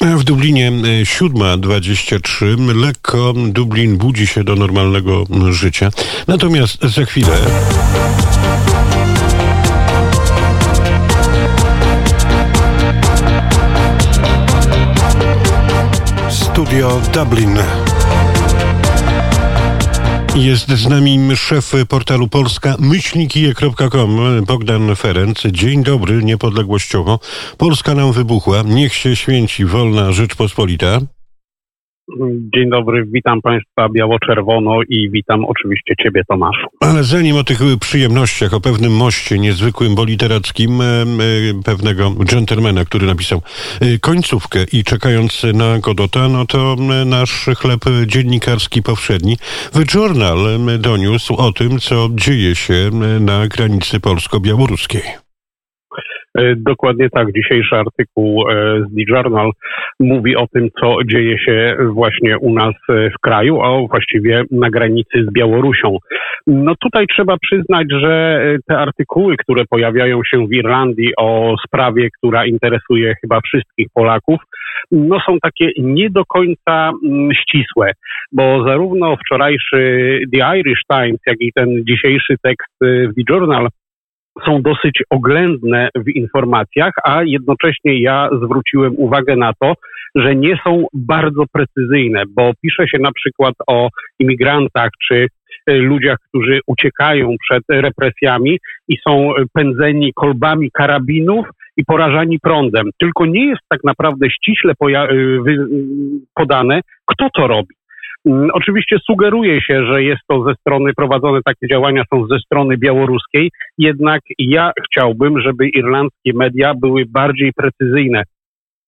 W Dublinie 7.23. Lekko Dublin budzi się do normalnego życia. Natomiast za chwilę. Studio Dublin. Jest z nami szef portalu Polska myślnikije.com Bogdan Ferenc. Dzień dobry, niepodległościowo. Polska nam wybuchła. Niech się święci wolna Rzeczpospolita. Dzień dobry, witam Państwa biało-czerwono i witam oczywiście Ciebie, Tomaszu. Ale zanim o tych przyjemnościach, o pewnym moście niezwykłym, bo literackim, e, e, pewnego dżentelmena, który napisał e, końcówkę i czekając na Godota, no to nasz chleb dziennikarski powszedni w Journal doniósł o tym, co dzieje się na granicy polsko-białoruskiej. E, dokładnie tak. Dzisiejszy artykuł e, z The Journal mówi o tym, co dzieje się właśnie u nas e, w kraju, a właściwie na granicy z Białorusią. No tutaj trzeba przyznać, że te artykuły, które pojawiają się w Irlandii o sprawie, która interesuje chyba wszystkich Polaków, no są takie nie do końca mm, ścisłe, bo zarówno wczorajszy The Irish Times, jak i ten dzisiejszy tekst w The Journal są dosyć oględne w informacjach, a jednocześnie ja zwróciłem uwagę na to, że nie są bardzo precyzyjne, bo pisze się na przykład o imigrantach czy e, ludziach, którzy uciekają przed represjami i są pędzeni kolbami karabinów i porażani prądem. Tylko nie jest tak naprawdę ściśle e, podane, kto to robi. Mm, oczywiście sugeruje się, że jest to ze strony, prowadzone takie działania są ze strony białoruskiej, jednak ja chciałbym, żeby irlandzkie media były bardziej precyzyjne.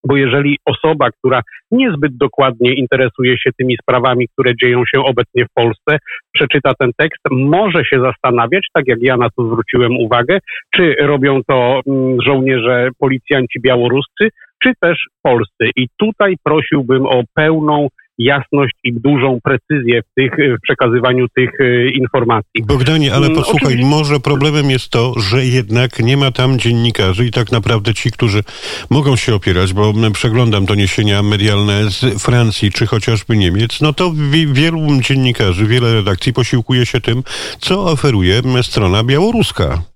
Bo jeżeli osoba, która niezbyt dokładnie interesuje się tymi sprawami, które dzieją się obecnie w Polsce, przeczyta ten tekst, może się zastanawiać, tak jak ja na to zwróciłem uwagę, czy robią to mm, żołnierze, policjanci białoruscy, czy też polscy. I tutaj prosiłbym o pełną jasność i dużą precyzję w, tych, w przekazywaniu tych e, informacji. Bogdanie, ale mm, posłuchaj, Oczywiście. może problemem jest to, że jednak nie ma tam dziennikarzy i tak naprawdę ci, którzy mogą się opierać, bo przeglądam doniesienia medialne z Francji czy chociażby Niemiec, no to wielu dziennikarzy, wiele redakcji posiłkuje się tym, co oferuje strona białoruska.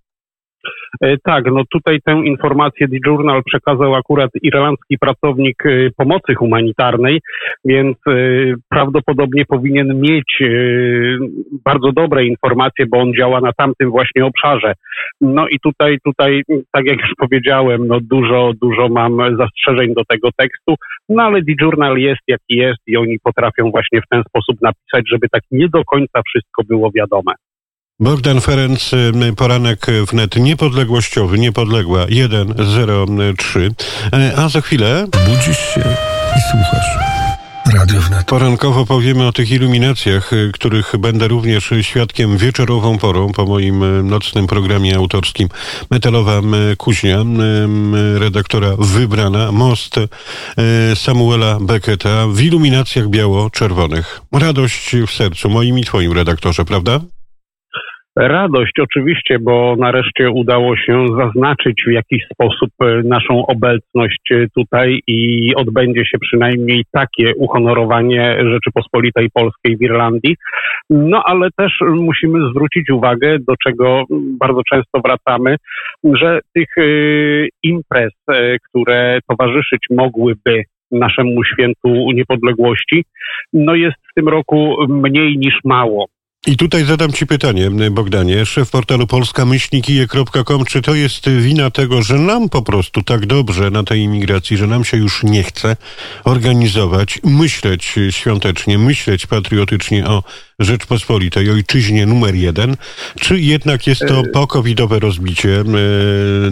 E, tak, no tutaj tę informację The Journal przekazał akurat irlandzki pracownik e, pomocy humanitarnej, więc e, prawdopodobnie powinien mieć bardzo dobre informacje, bo on działa na tamtym właśnie obszarze. No i tutaj, tutaj, tak jak już powiedziałem, no dużo, dużo mam zastrzeżeń do tego tekstu, no ale The Journal jest jaki jest i oni potrafią właśnie w ten sposób napisać, żeby tak nie do końca wszystko było wiadome. Bogdan Ferenc, poranek wnet niepodległościowy, niepodległa 103. E, a za chwilę... Budzisz się i słuchasz. Radio Wnet. Porankowo powiemy o tych iluminacjach, e, których będę również świadkiem wieczorową porą po moim nocnym programie autorskim Metalowa Kuźnia, redaktora wybrana, most e, Samuela Becketa w iluminacjach biało-czerwonych. Radość w sercu, moim i twoim redaktorze, prawda? Radość oczywiście, bo nareszcie udało się zaznaczyć w jakiś sposób e, naszą obecność e, tutaj i odbędzie się przynajmniej takie uhonorowanie Rzeczypospolitej Polskiej w Irlandii. No ale też musimy zwrócić uwagę, do czego bardzo często wracamy, że tych e, imprez, które towarzyszyć mogłyby naszemu świętu niepodległości, no jest w tym roku mniej niż mało. I tutaj zadam Ci pytanie, Bogdanie, szef portalu polskamyślnikije.com, czy to jest wina tego, że nam po prostu tak dobrze na tej imigracji, że nam się już nie chce organizować, myśleć świątecznie, myśleć patriotycznie o Rzeczpospolitej, ojczyźnie numer jeden, czy jednak jest to e, pokowidowe rozbicie e,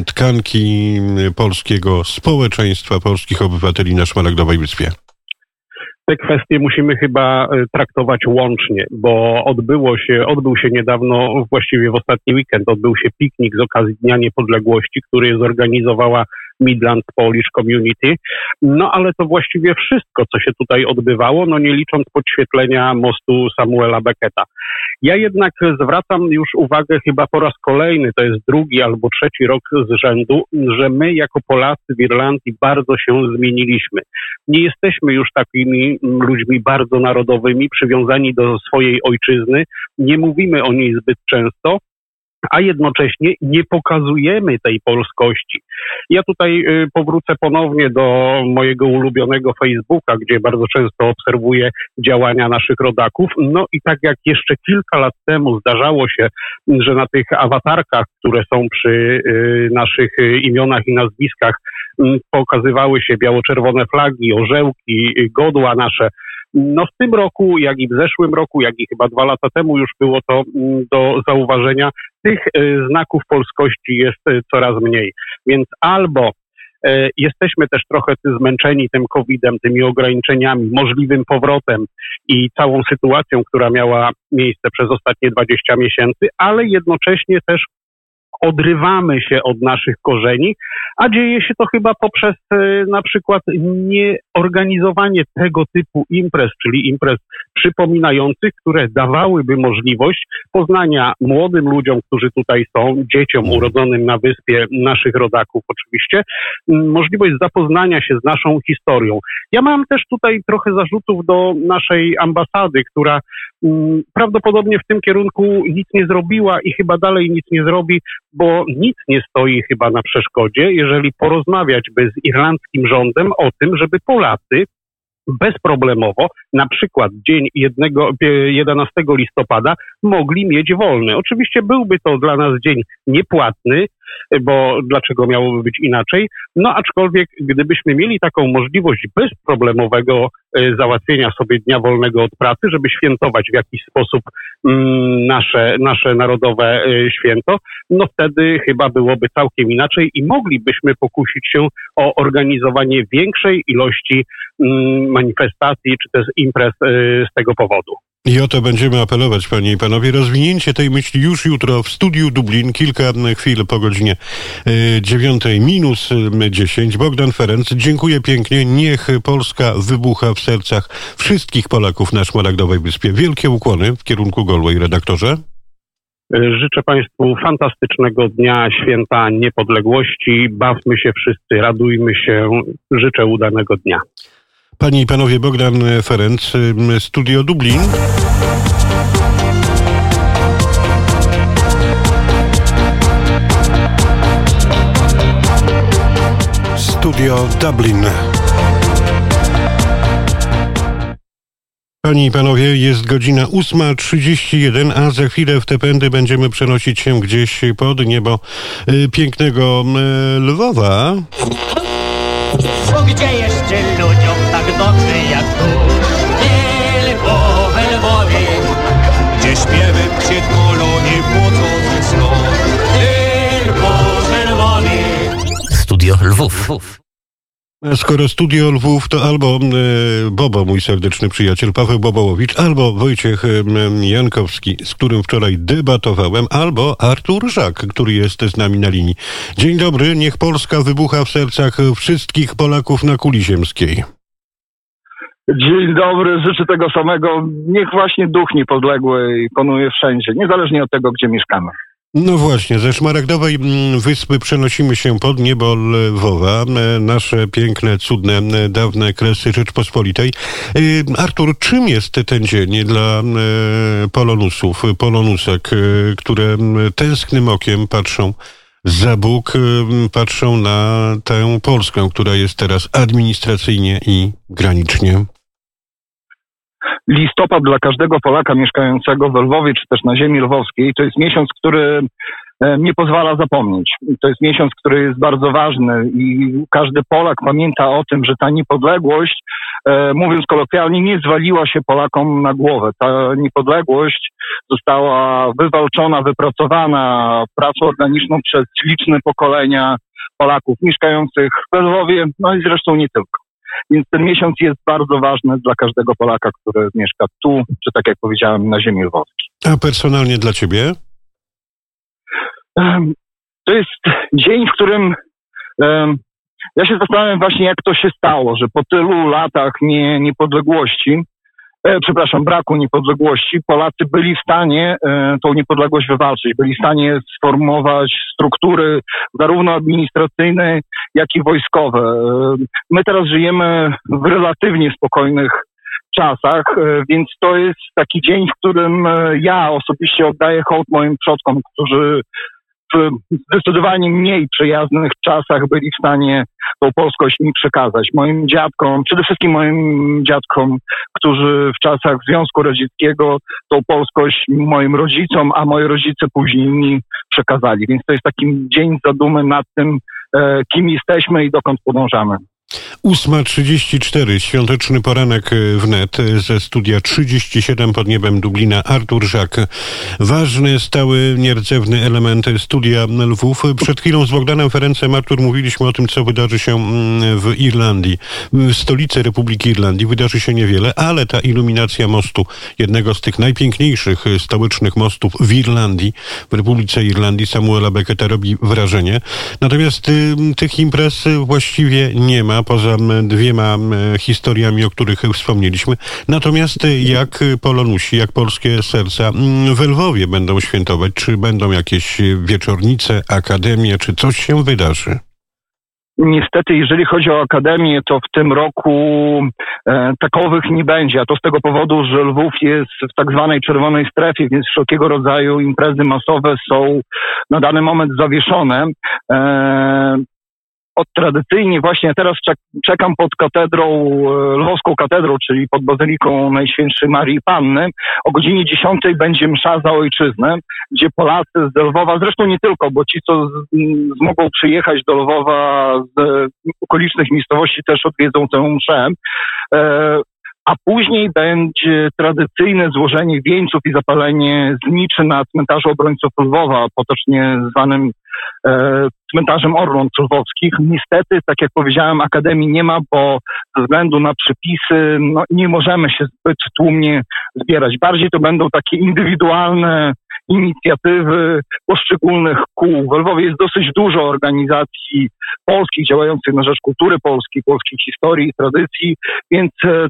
tkanki polskiego społeczeństwa, polskich obywateli na Szmaragdowej Wyspie? Te kwestie musimy chyba e, traktować łącznie, bo odbyło się, odbył się niedawno, właściwie w ostatni weekend, odbył się piknik z okazji Dnia Niepodległości, który zorganizowała Midland Polish Community. No ale to właściwie wszystko, co się tutaj odbywało, no nie licząc podświetlenia mostu Samuela Becketa. Ja jednak zwracam już uwagę chyba po raz kolejny, to jest drugi albo trzeci rok z rzędu, że my jako Polacy w Irlandii bardzo się zmieniliśmy. Nie jesteśmy już takimi ludźmi bardzo narodowymi, przywiązani do swojej ojczyzny, nie mówimy o niej zbyt często, a jednocześnie nie pokazujemy tej polskości. Ja tutaj y, powrócę ponownie do mojego ulubionego Facebooka, gdzie bardzo często obserwuję działania naszych rodaków. No i tak jak jeszcze kilka lat temu zdarzało się, że na tych awatarkach, które są przy y, naszych y, imionach i nazwiskach, pokazywały się biało-czerwone flagi, orzełki, godła nasze, no w tym roku, jak i w zeszłym roku, jak i chyba dwa lata temu już było to mm, do zauważenia, tych e, znaków polskości jest e, coraz mniej. Więc albo e, jesteśmy też trochę zmęczeni tym COVID-em, tymi ograniczeniami, możliwym powrotem i całą sytuacją, która miała miejsce przez ostatnie 20 miesięcy, ale jednocześnie też odrywamy się od naszych korzeni, a dzieje się to chyba poprzez e, na przykład nieorganizowanie tego typu imprez, czyli imprez przypominających, które dawałyby możliwość poznania młodym ludziom, którzy tutaj są, dzieciom urodzonym na wyspie, naszych rodaków oczywiście, możliwość zapoznania się z naszą historią. Ja mam też tutaj trochę zarzutów do naszej ambasady, która prawdopodobnie w tym kierunku nic nie zrobiła i chyba dalej nic nie zrobi, bo nic nie stoi chyba na przeszkodzie, jeżeli porozmawiać by z irlandzkim rządem o tym, żeby Polacy bezproblemowo, na przykład dzień jednego, 11 listopada, mogli mieć wolny. Oczywiście byłby to dla nas dzień niepłatny, bo dlaczego miałoby być inaczej? No aczkolwiek gdybyśmy mieli taką możliwość bezproblemowego e, załatwienia sobie dnia wolnego od pracy, żeby świętować w jakiś sposób mm, nasze, nasze narodowe e, święto, no wtedy chyba byłoby całkiem inaczej i moglibyśmy pokusić się o organizowanie większej ilości mm, manifestacji czy też imprez e, z tego powodu. I o to będziemy apelować, panie i panowie. Rozwinięcie tej myśli już jutro w studiu Dublin, kilka chwil po godzinie e, dziewiątej minus dziesięć. Bogdan Ferenc, dziękuję pięknie. Niech Polska wybucha w sercach wszystkich Polaków na Szmaragdowej Wyspie. Wielkie ukłony w kierunku Galway, redaktorze. E, życzę Państwu fantastycznego dnia, święta niepodległości. Bawmy się wszyscy, radujmy się. Życzę udanego dnia. Panie i panowie, Bogdan Ferenc, Studio Dublin. Studio Dublin. Panie i panowie, jest godzina 8.31, a za chwilę w te pędy będziemy przenosić się gdzieś pod niebo y, pięknego Lwowa. Gdzie jeszcze ludziom tak dobrze jak tu? Tylko we Lwowie, gdzie śpiewy przedmolą nie płocą snu. Tylko we Lwowie. Studio Lwów. Skoro studio Lwów, to albo e, Bobo, mój serdeczny przyjaciel Paweł Bobołowicz, albo Wojciech e, Jankowski, z którym wczoraj debatowałem, albo Artur Żak, który jest z nami na linii. Dzień dobry, niech Polska wybucha w sercach wszystkich Polaków na kuli ziemskiej. Dzień dobry, życzę tego samego. Niech właśnie duch niepodległy panuje wszędzie, niezależnie od tego, gdzie mieszkamy. No właśnie, ze Szmaragdowej mm, Wyspy przenosimy się pod niebo Lwowa, e, nasze piękne, cudne, e, dawne kresy Rzeczpospolitej. E, Artur, czym jest ten dzień dla polonusów, polonusek, które tęsknym okiem patrzą za Bóg, patrzą na tę Polskę, która jest teraz administracyjnie i granicznie? Listopad dla każdego Polaka mieszkającego w Lwowie czy też na ziemi lwowskiej to jest miesiąc, który e, nie pozwala zapomnieć. To jest miesiąc, który jest bardzo ważny i każdy Polak pamięta o tym, że ta niepodległość, e, mówiąc kolokwialnie, nie zwaliła się Polakom na głowę. Ta niepodległość została wywalczona, wypracowana pracą organiczną przez liczne pokolenia Polaków mieszkających w Lwowie, no i zresztą nie tylko. Więc ten miesiąc jest bardzo ważny dla każdego Polaka, który mieszka tu, czy tak jak powiedziałem, na ziemi lwowskiej. A personalnie dla ciebie? To jest dzień, w którym Ja się zastanawiam właśnie, jak to się stało, że po tylu latach nie, niepodległości, przepraszam, braku niepodległości, Polacy byli w stanie e, tą niepodległość wywalczyć, byli w stanie sformować struktury zarówno administracyjne, jak i wojskowe. E, my teraz żyjemy w relatywnie spokojnych czasach, e, więc to jest taki dzień, w którym e, ja osobiście oddaję hołd moim przodkom, którzy w zdecydowanie mniej przyjaznych czasach byli w stanie tą polskość mi przekazać. Moim dziadkom, przede wszystkim moim dziadkom, którzy w czasach Związku Radzieckiego tą polskość moim rodzicom, a moi rodzice później mi przekazali. Więc to jest taki dzień zadumy nad tym, e, kim jesteśmy i dokąd podążamy. 8.34, świąteczny poranek e, wnet e, ze studia 37 pod niebem Dublina. Artur Żak, ważny, stały, nierdzewny element studia Lwów. Przed chwilą z Bogdanem Ferencem, Artur, mówiliśmy o tym, co wydarzy się mm, w Irlandii. W stolicy Republiki Irlandii wydarzy się niewiele, ale ta iluminacja mostu, jednego z tych najpiękniejszych stołecznych mostów w Irlandii, w Republice Irlandii, Samuela Becketa robi wrażenie. Natomiast y, tych imprez właściwie nie ma poza dwiema historiami, o których wspomnieliśmy. Natomiast jak Polonusi, jak polskie serca w Lwowie będą świętować? Czy będą jakieś wieczornice, akademie, czy coś się wydarzy? Niestety, jeżeli chodzi o Akademię, to w tym roku e, takowych nie będzie, a to z tego powodu, że Lwów jest w tak zwanej czerwonej strefie, więc wszelkiego rodzaju imprezy masowe są na dany moment zawieszone. E, od tradycyjnie właśnie teraz czekam pod katedrą, e, lwowską katedrą, czyli pod Bazyliką Najświętszej Marii Panny. O godzinie 10 będzie msza za ojczyznę, gdzie Polacy z Lwowa, zresztą nie tylko, bo ci, co mogą przyjechać do Lwowa z okolicznych miejscowości też odwiedzą tę mszę. E, później będzie tradycyjne złożenie wieńców i zapalenie zniczy na cmentarzu obrońców Lwowa, potocznie zwanym e, cmentarzem Orląt Lwowskich. Niestety, tak jak powiedziałem, Akademii nie ma, bo ze względu na przepisy no, nie możemy się zbyt tłumnie zbierać. Bardziej to będą takie indywidualne inicjatywy poszczególnych kół. W Lwowie jest dosyć dużo organizacji polskich działających na rzecz kultury polskiej, polskiej historii, tradycji, więc e,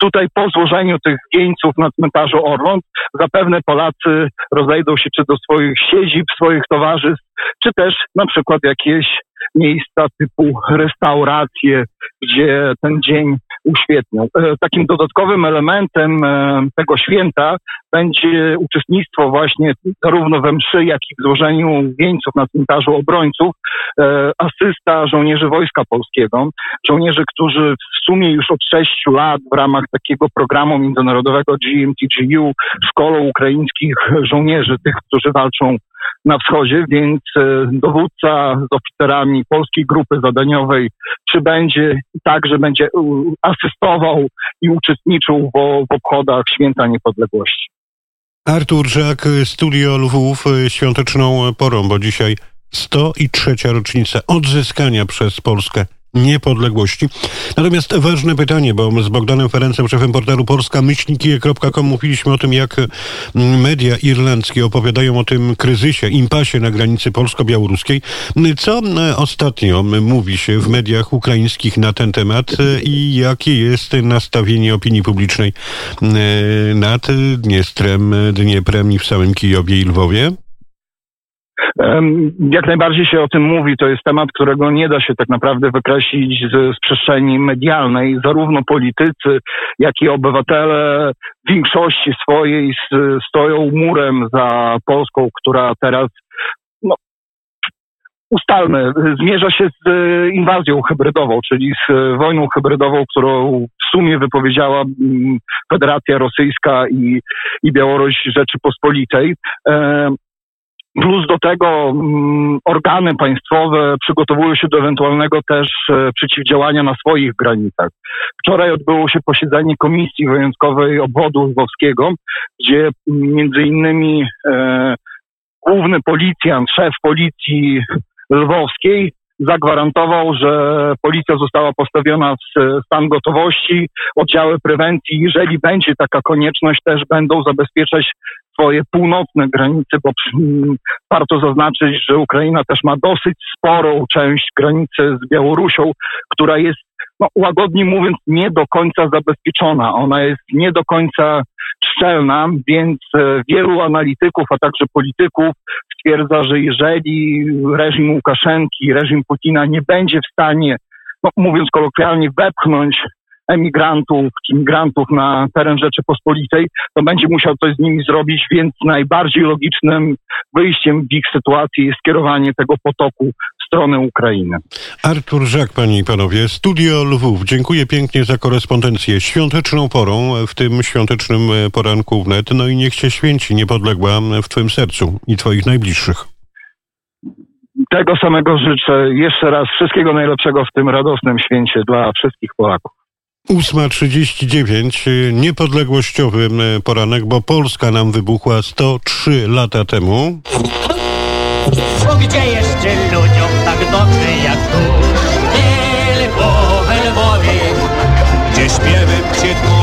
tutaj po złożeniu tych wieńców na cmentarzu Orląt zapewne Polacy rozejdą się czy do swoich siedzib, swoich towarzystw, czy też na przykład jakieś miejsca typu restauracje, gdzie ten dzień uświetnią. E, takim dodatkowym elementem e, tego święta będzie uczestnictwo właśnie zarówno we mszy, jak i w złożeniu wieńców na cmentarzu obrońców, e, asysta żołnierzy Wojska Polskiego, żołnierzy, którzy w sumie już od sześciu lat w ramach takiego programu międzynarodowego GMTGU szkolą ukraińskich żołnierzy, tych, którzy walczą na wschodzie, więc e, dowódca z oficerami polskiej grupy zadaniowej przybędzie i także będzie asystował i uczestniczył w, w obchodach Święta Niepodległości. Artur Żak, Studio Lwów, e, świąteczną porą, bo dzisiaj 103. rocznica odzyskania przez Polskę niepodległości. Natomiast ważne pytanie, bo z Bogdanem Ferencem, szefem portalu polska-myślnikije.com mówiliśmy o tym, jak media irlandzkie opowiadają o tym kryzysie, impasie na granicy polsko-białoruskiej. Co ostatnio mówi się w mediach ukraińskich na ten temat i jakie jest nastawienie opinii publicznej nad Dniestrem, Dnieprem i w samym Kijowie i Lwowie? Jak najbardziej się o tym mówi. To jest temat, którego nie da się tak naprawdę wykreślić z, z przestrzeni medialnej. Zarówno politycy, jak i obywatele w większości swojej stoją murem za Polską, która teraz no, ustalmy, zmierza się z inwazją hybrydową, czyli z wojną hybrydową, którą w sumie wypowiedziała Federacja Rosyjska i, i Białoruś Rzeczypospolitej. Plus do tego mm, organy państwowe przygotowują się do ewentualnego też e, przeciwdziałania na swoich granicach. Wczoraj odbyło się posiedzenie Komisji Wyjątkowej Obwodu Lwowskiego, gdzie mm, między innymi e, główny policjant, szef policji lwowskiej zagwarantował, że policja została postawiona w stan gotowości, oddziały prewencji, jeżeli będzie taka konieczność, też będą zabezpieczać swoje północne granice, bo mm, warto zaznaczyć, że Ukraina też ma dosyć sporą część granicy z Białorusią, która jest, no, łagodnie mówiąc, nie do końca zabezpieczona. Ona jest nie do końca szczelna, więc e, wielu analityków, a także polityków stwierdza, że jeżeli reżim Łukaszenki, reżim Putina nie będzie w stanie, no, mówiąc kolokwialnie, wepchnąć emigrantów czy migrantów na teren Rzeczypospolitej, to będzie musiał coś z nimi zrobić, więc najbardziej logicznym wyjściem w ich sytuacji jest skierowanie tego potoku w stronę Ukrainy. Artur Żak, panie i panowie, Studio Lwów. Dziękuję pięknie za korespondencję świąteczną porą, w tym świątecznym poranku wnet. No i niech się święci niepodległa w twym sercu i twoich najbliższych. Tego samego życzę jeszcze raz wszystkiego najlepszego w tym radosnym święcie dla wszystkich Polaków. 8.39, niepodległościowy poranek, bo Polska nam wybuchła 103 lata temu. Gdzie jeszcze ludziom tak dobrze jak tu? Tylko Lwowie, gdzie przytulą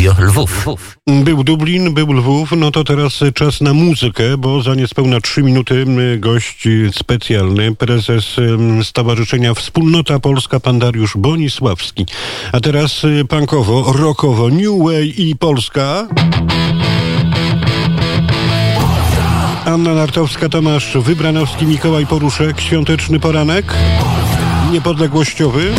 Lwów. Był Dublin, był Lwów, no to teraz czas na muzykę, bo za niespełna trzy minuty gość specjalny, prezes Stowarzyszenia Wspólnota Polska, pan Dariusz Bonisławski. A teraz y, punkowo, rockowo, New Way i Polska. Anna Nartowska, Tomasz Wybranowski, Mikołaj Poruszek, świąteczny poranek, niepodległościowy.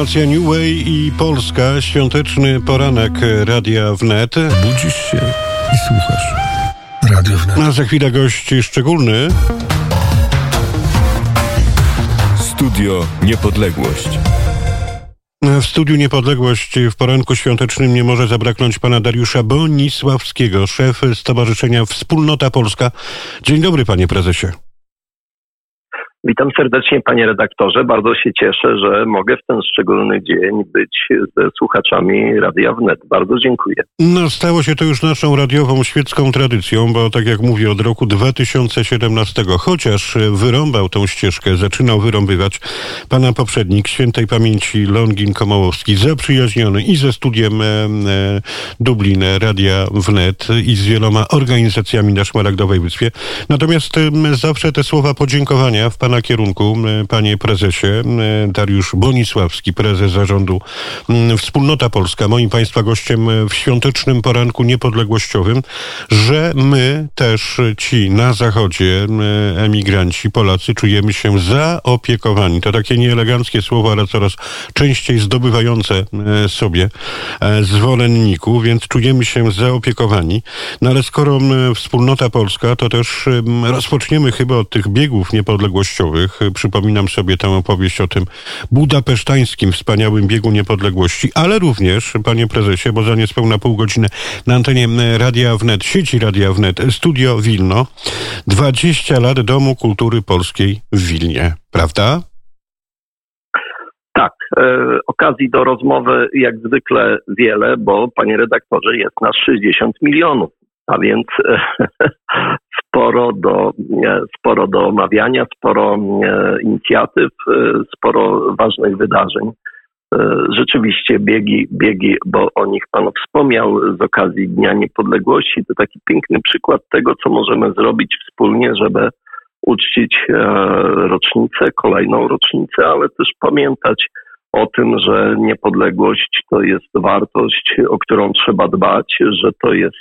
Formacja New Way i Polska, świąteczny poranek Radia Wnet. Budzisz się i słuchasz. Radio wnet. A za chwilę gość szczególny. Studio Niepodległość. W studiu Niepodległość w poranku świątecznym nie może zabraknąć pana Dariusza Bonisławskiego, szef Stowarzyszenia Wspólnota Polska. Dzień dobry, panie prezesie. Witam serdecznie panie redaktorze. Bardzo się cieszę, że mogę w ten szczególny dzień być ze słuchaczami Radia Wnet. Bardzo dziękuję. No, stało się to już naszą radiową świecką tradycją, bo tak jak mówię, od roku 2017, chociaż wyrąbał tą ścieżkę, zaczynał wyrąbywać pana poprzednik świętej pamięci Longin Komołowski, zaprzyjaźniony i ze studiem e, e, Dublin Radia Wnet i z wieloma organizacjami na Szmaragdowej Wyspie. Natomiast e, zawsze te słowa podziękowania w pana pana kierunku, panie prezesie. Dariusz Bonisławski, prezes zarządu Wspólnota Polska, moim państwa gościem w świątecznym poranku niepodległościowym, że my też ci na zachodzie, emigranci, Polacy, czujemy się zaopiekowani. To takie nieeleganckie słowo, ale coraz częściej zdobywające sobie e, zwolenników, więc czujemy się zaopiekowani. No ale skoro Wspólnota Polska, to też rozpoczniemy chyba od tych biegów niepodległościowych, Przypominam sobie tę opowieść o tym budapesztańskim wspaniałym biegu niepodległości, ale również, panie prezesie, bo za niespełna pół godziny na antenie Radia Wnet, sieci Radia Wnet, Studio Wilno, 20 lat Domu Kultury Polskiej w Wilnie, prawda? Tak, e, okazji do rozmowy jak zwykle wiele, bo panie redaktorze jest nas 60 milionów, a więc sporo do, sporo do omawiania, sporo inicjatyw, e, sporo ważnych wydarzeń. E, rzeczywiście biegi, biegi, bo o nich Pan wspomniał z okazji Dnia Niepodległości, to taki piękny przykład tego, co możemy zrobić wspólnie, żeby uczcić e, rocznicę, kolejną rocznicę, ale też pamiętać o tym, że niepodległość to jest wartość, o którą trzeba dbać, że to jest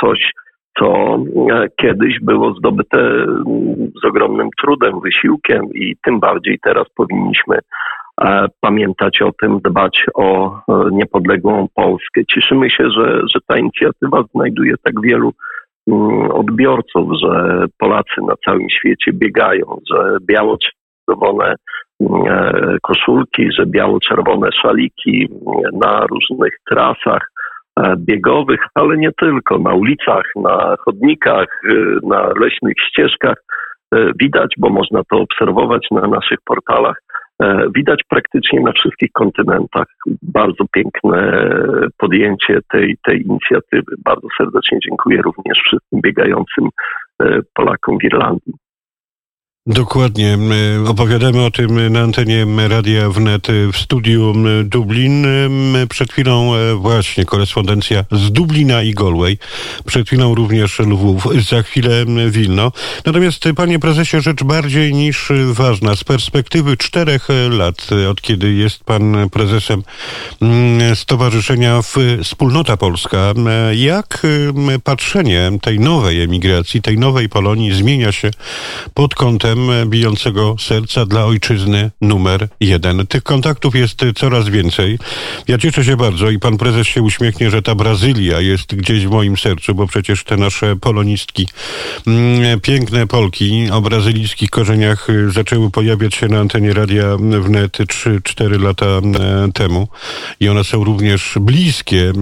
coś, co e, kiedyś było zdobyte mm, z ogromnym trudem, wysiłkiem i tym bardziej teraz powinniśmy e, pamiętać o tym, dbać o e, niepodległą Polskę. Cieszymy się, że, że ta inicjatywa znajduje tak wielu mm, odbiorców, że Polacy na całym świecie biegają, że biało-czerwone mm, koszulki, że biało-czerwone szaliki na różnych trasach E, biegowych, ale nie tylko, na ulicach, na chodnikach, e, na leśnych ścieżkach. E, widać, bo można to obserwować na naszych portalach, widać praktycznie na wszystkich kontynentach. Bardzo piękne podjęcie tej, tej inicjatywy. Bardzo serdecznie dziękuję również wszystkim biegającym Polakom w Irlandii. Dokładnie. Opowiadamy o tym na antenie Radia Wnet w studiu Dublin. Przed chwilą e, właśnie korespondencja z Dublina i Galway. Przed chwilą również Lwów, za chwilę Wilno. Natomiast, panie prezesie, rzecz bardziej niż ważna. Z perspektywy czterech lat, od kiedy jest pan prezesem Stowarzyszenia Wspólnota Polska, jak patrzenie tej nowej emigracji, tej nowej Polonii zmienia się pod kątem bijącego serca dla ojczyzny numer jeden. Tych kontaktów jest coraz więcej. Ja cieszę się bardzo i pan prezes się uśmiechnie, że ta Brazylia jest gdzieś w moim sercu, bo przecież te nasze polonistki, mm, piękne Polki o brazylijskich korzeniach zaczęły pojawiać się na antenie radia wnet 3-4 lata temu i one są również bliskie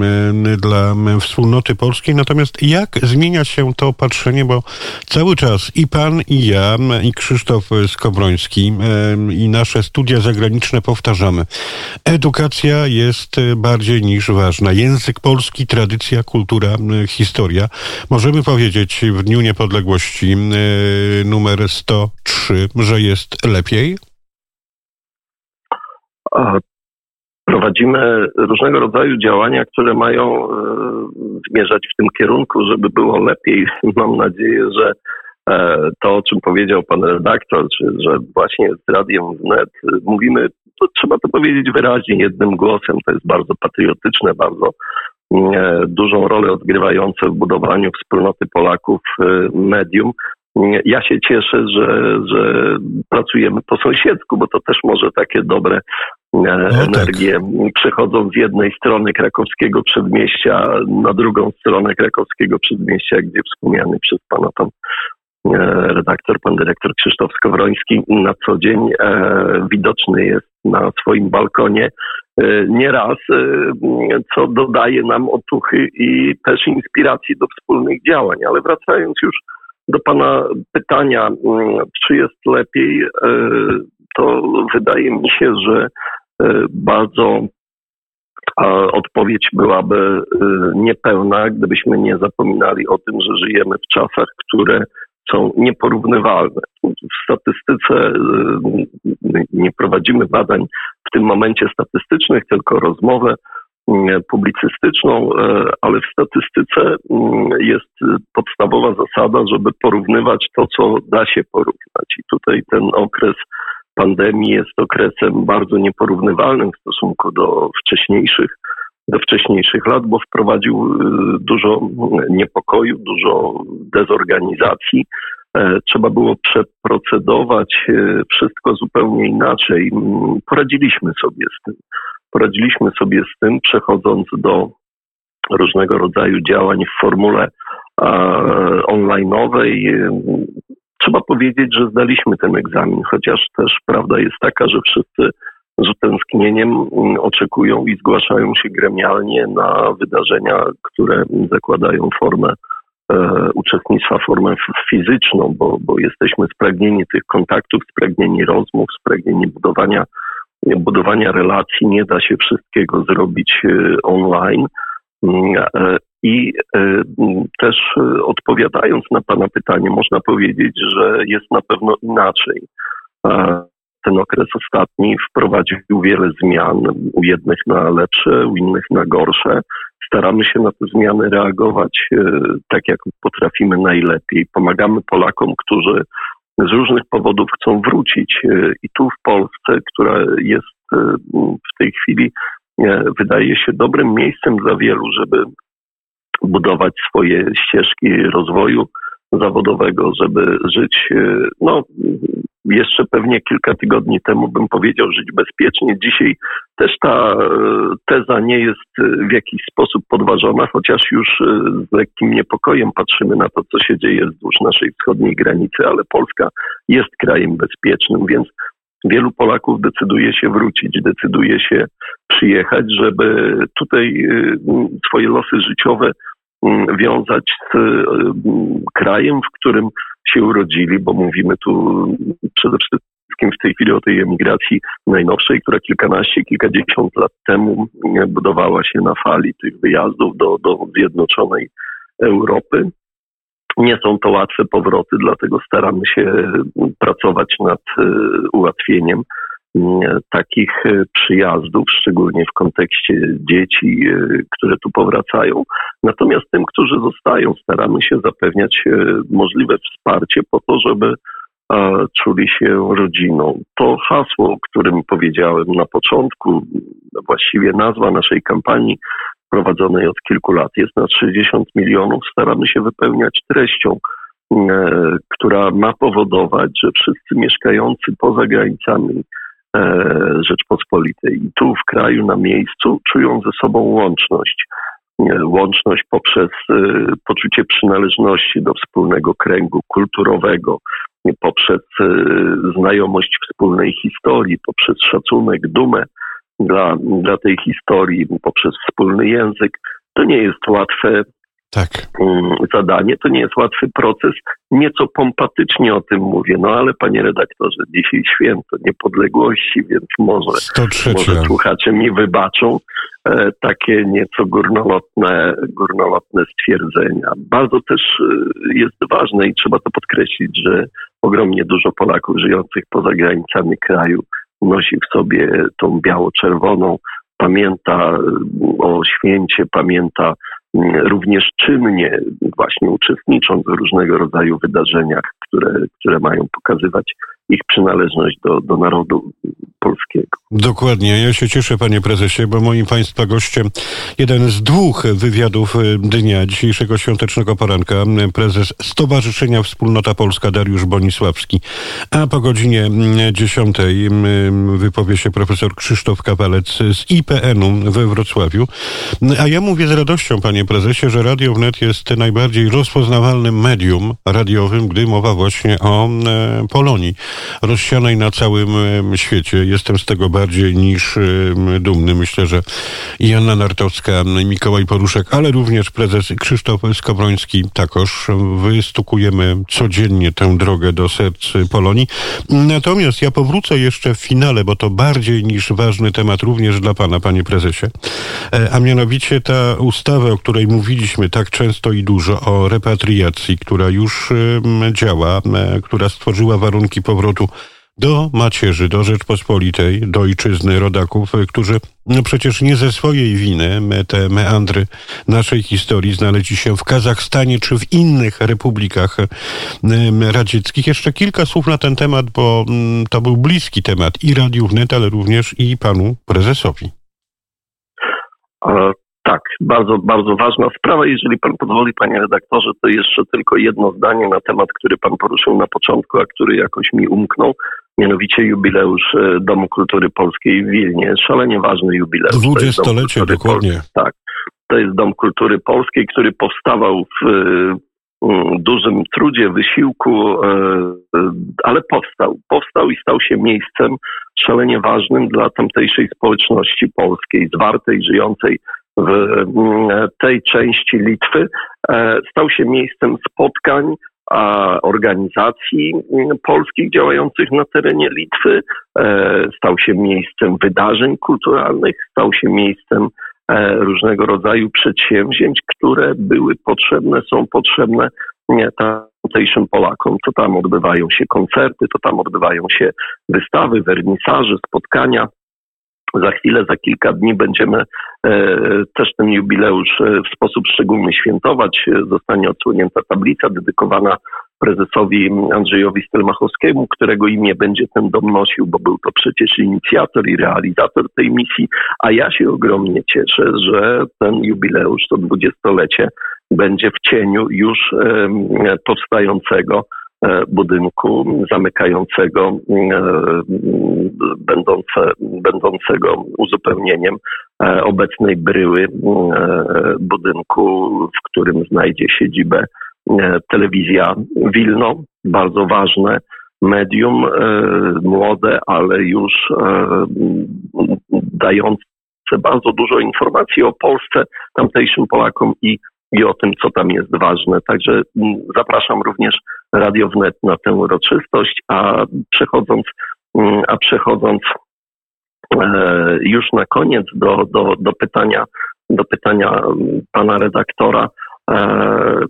dla wspólnoty polskiej. Natomiast jak zmienia się to patrzenie, bo cały czas i pan, i ja, i Krzysztof Skobroński i nasze studia zagraniczne powtarzamy. Edukacja jest bardziej niż ważna. Język polski, tradycja, kultura, historia. Możemy powiedzieć w Dniu Niepodległości numer 103, że jest lepiej? Prowadzimy różnego rodzaju działania, które mają e, zmierzać w tym kierunku, żeby było lepiej. Mam nadzieję, że E, to, o czym powiedział pan redaktor, że właśnie z Radiem Wnet mówimy, to trzeba to powiedzieć wyraźnie, jednym głosem. To jest bardzo patriotyczne, bardzo e, dużą rolę odgrywające w budowaniu wspólnoty Polaków e, medium. Ja się cieszę, że, że pracujemy po sąsiedzku, bo to też może takie dobre no, energie tak. przechodzą z jednej strony krakowskiego przedmieścia na drugą stronę krakowskiego przedmieścia, gdzie wspomniany przez pana pan E, redaktor, pan dyrektor Krzysztof Skowroński na co dzień e, widoczny jest na swoim balkonie e, nieraz, co dodaje nam otuchy i też inspiracji do wspólnych działań. Ale wracając już do Pana pytania, czy jest lepiej, e, to wydaje mi się, że e, bardzo odpowiedź byłaby e, niepełna, gdybyśmy nie zapominali o tym, że żyjemy w czasach, które są nieporównywalne. W statystyce nie prowadzimy badań w tym momencie statystycznych, tylko rozmowę Mm, publicystyczną, e, ale w statystyce jest podstawowa zasada, żeby porównywać to, co da się porównać. I tutaj ten okres pandemii jest okresem bardzo nieporównywalnym w stosunku do wcześniejszych, do wcześniejszych lat, bo wprowadził y, dużo niepokoju, dużo dezorganizacji. E, trzeba było przeprocedować e, wszystko zupełnie inaczej. Mm, poradziliśmy sobie z tym poradziliśmy sobie z tym, przechodząc do różnego rodzaju działań w formule e, online'owej. Trzeba powiedzieć, że zdaliśmy ten egzamin, chociaż też prawda jest taka, że wszyscy z utęsknieniem mm, oczekują i zgłaszają się gremialnie na wydarzenia, które zakładają formę e, uczestnictwa, formę fizyczną, bo, bo jesteśmy spragnieni tych kontaktów, spragnieni rozmów, spragnieni budowania budowania relacji nie da się wszystkiego zrobić e, online. Mm, e, I e, też odpowiadając na Pana pytanie, można powiedzieć, że jest na pewno inaczej. Ten okres ostatni wprowadził wiele zmian, u jednych na lepsze, u innych na gorsze. Staramy się na te zmiany reagować tak, jak potrafimy najlepiej. Pomagamy Polakom, którzy z różnych powodów chcą wrócić. E, I tu w Polsce, która jest e, w tej chwili, e, wydaje się dobrym miejscem dla wielu, żeby budować swoje ścieżki rozwoju zawodowego, żeby żyć, no, jeszcze pewnie kilka tygodni temu bym powiedział żyć bezpiecznie. Dzisiaj też ta e, teza nie jest e, w jakiś sposób podważona, chociaż już e, z lekkim niepokojem patrzymy na to, co się dzieje wzdłuż naszej wschodniej granicy, ale Polska jest krajem bezpiecznym, więc wielu Polaków decyduje się wrócić, decyduje się przyjechać, żeby tutaj swoje losy życiowe wiązać z mm, krajem, w którym się urodzili, bo mówimy tu przede wszystkim w tej chwili o tej emigracji najnowszej, która kilkanaście, kilkadziesiąt lat temu mm, budowała się na fali tych wyjazdów do, do Zjednoczonej Europy. Nie są to łatwe powroty, dlatego staramy się pracować nad y, ułatwieniem takich e, przyjazdów, szczególnie w kontekście dzieci, e, które tu powracają. Natomiast tym, którzy zostają, staramy się zapewniać e, możliwe wsparcie po to, żeby czuli się rodziną. To hasło, o którym powiedziałem na początku, właściwie nazwa naszej kampanii prowadzonej od kilku lat jest na 60 milionów. Staramy się wypełniać treścią, która ma powodować, że wszyscy mieszkający poza granicami Rzeczpospolitej. I tu w kraju, na miejscu czują ze sobą łączność. Łączność poprzez e, poczucie przynależności do wspólnego kręgu kulturowego, poprzez e, znajomość wspólnej historii, poprzez szacunek, dumę dla, dla tej historii, poprzez wspólny język. To nie jest łatwe tak. Mm, zadanie. To nie jest łatwy proces. Nieco pompatycznie o tym mówię, no ale panie redaktorze, dzisiaj święto niepodległości, więc może, może słuchacze mi wybaczą e, takie nieco górnolotne, górnolotne stwierdzenia. Bardzo też e, jest ważne i trzeba to podkreślić, że ogromnie dużo Polaków żyjących poza granicami kraju nosi w sobie tą biało-czerwoną, pamięta e, o święcie, pamięta również czynnie właśnie uczestnicząc w różnego rodzaju wydarzeniach, które, które mają pokazywać ich przynależność do, do narodu polskiego. Dokładnie. Ja się cieszę, panie prezesie, bo moim państwa gościem jeden z dwóch wywiadów y, dnia dzisiejszego świątecznego poranka, prezes Stowarzyszenia Wspólnota Polska Dariusz Bonisławski, a po godzinie 10 y, wypowie się profesor Krzysztof Kawalec z IPN-u we Wrocławiu. A ja mówię z radością, panie prezesie, że Radio Wnet jest najbardziej rozpoznawalnym medium radiowym, gdy mowa właśnie o Polonii. Rozsianej na całym świecie. Jestem z tego bardziej niż dumny. Myślę, że i Anna Nartowska, Mikołaj Poruszek, ale również prezes Krzysztof Skowroński takoż wystukujemy codziennie tę drogę do serc Polonii. Natomiast ja powrócę jeszcze w finale, bo to bardziej niż ważny temat również dla pana, panie prezesie, E, a mianowicie ta ustawa, o której mówiliśmy tak często i dużo, o repatriacji, która już działa, która stworzyła warunki powrotu do macierzy, do Rzeczpospolitej, do ojczyzny rodaków, e, którzy no przecież nie ze swojej winy te meandry naszej historii znaleźli się w Kazachstanie czy w innych republikach radzieckich. Jeszcze kilka słów na ten temat, bo mm, to był bliski temat i Radiu Wnet, ale również i panu prezesowi. Tak, bardzo, bardzo ważna sprawa. Jeżeli pan pozwoli, panie redaktorze, to jeszcze tylko jedno zdanie na temat, który pan poruszył na początku, a który jakoś mi umknął. Mianowicie jubileusz e, Domu Kultury Polskiej w Wilnie. Szalenie ważny jubileusz. Dwudziestolecie, dokładnie. Polskiej. Tak. To jest Dom Kultury Polskiej, który powstawał w e, dużym trudzie, wysiłku, e, ale powstał. Powstał i stał się miejscem szalenie ważnym dla tamtejszej społeczności polskiej, zwartej, żyjącej w mm, tej części Litwy. E, Stał się miejscem spotkań, organizacji mm, polskich działających na terenie Litwy, e, stał się miejscem wydarzeń kulturalnych, stał się miejscem e, różnego rodzaju przedsięwzięć, które były potrzebne, są potrzebne nie, tamtejszym Polakom. To tam odbywają się koncerty, to tam odbywają się wystawy, wernisaże, spotkania. Za chwilę, za kilka dni będziemy e, też ten jubileusz e, w sposób szczególny świętować. Zostanie odsłonięta tablica dedykowana prezesowi Andrzejowi Stelmachowskiemu, którego imię będzie ten dom nosił, bo był to przecież inicjator i realizator tej misji, a ja się ogromnie cieszę, że ten jubileusz, to dwudziestolecie, będzie w cieniu już powstającego budynku zamykającego, e, będące, będącego uzupełnieniem e, obecnej bryły e, budynku, w którym znajdzie siedzibę e, telewizja Wilno, bardzo ważne medium, e, młode, ale już e, dające bardzo dużo informacji o Polsce, tamtejszym Polakom i i o tym, co tam jest ważne. Także mm, zapraszam również Radio Wnet na tę uroczystość, a przechodząc, mm, a przechodząc e, już na koniec do, do, do pytania, do pytania mm, pana redaktora, e,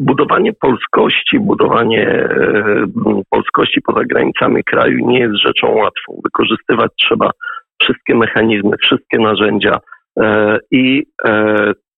budowanie polskości, budowanie e, polskości poza granicami kraju nie jest rzeczą łatwą. Wykorzystywać trzeba wszystkie mechanizmy, wszystkie narzędzia i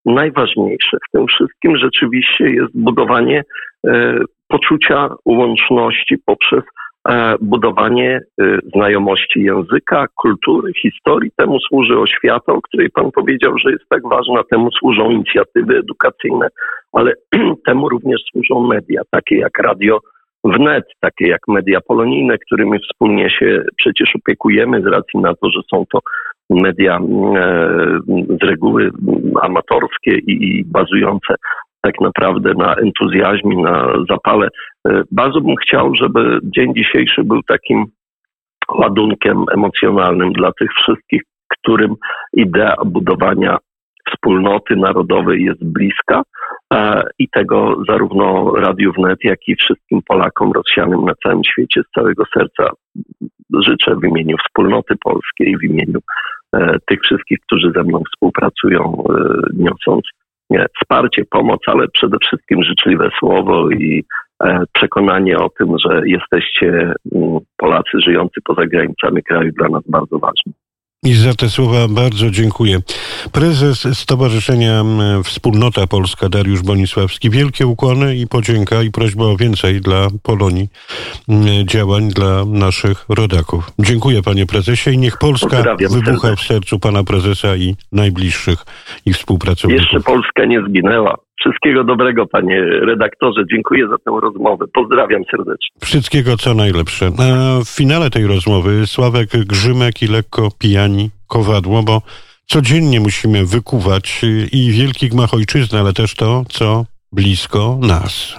najważniejsze w tym wszystkim rzeczywiście jest budowanie e, poczucia łączności poprzez e, budowanie e, znajomości języka, kultury, historii. Temu służy oświata, o której Pan powiedział, że jest tak ważna, temu służą inicjatywy edukacyjne, ale temu również służą media, takie jak radio wnet, takie jak media polonijne, którymi wspólnie się przecież opiekujemy z racji na to, że są to media e, z reguły amatorskie i, bazujące tak naprawdę na entuzjazmie, na zapale. E, Bardzo bym chciał, żeby dzień dzisiejszy był takim ładunkiem emocjonalnym dla tych wszystkich, którym idea budowania wspólnoty narodowej jest bliska i tego zarówno Radiu Wnet, jak i wszystkim Polakom rozsianym na całym świecie z całego serca życzę w imieniu wspólnoty polskiej, w imieniu e, tych wszystkich, którzy ze mną współpracują, e, niosąc wsparcie, pomoc, ale przede wszystkim życzliwe słowo i e, przekonanie o tym, że jesteście mm, Polacy żyjący poza granicami kraju dla nas bardzo ważni. I za te słowa bardzo dziękuję. Prezes Stowarzyszenia Wspólnota Polska Dariusz Bonisławski. Wielkie ukłony i podzięka i prośba o więcej dla Polonii działań dla naszych rodaków. Dziękuję panie prezesie i niech Polska wybucha w sercu pana prezesa i najbliższych ich współpracowników. Jeszcze Polska nie zginęła. Wszystkiego dobrego, panie redaktorze. Dziękuję za tę rozmowę. Pozdrawiam serdecznie. Wszystkiego co najlepsze. A w finale tej rozmowy Sławek Grzymek i lekko pijani kowadło, bo codziennie musimy wykuwać i wielki gmach ojczyzny, ale też to, co blisko nas.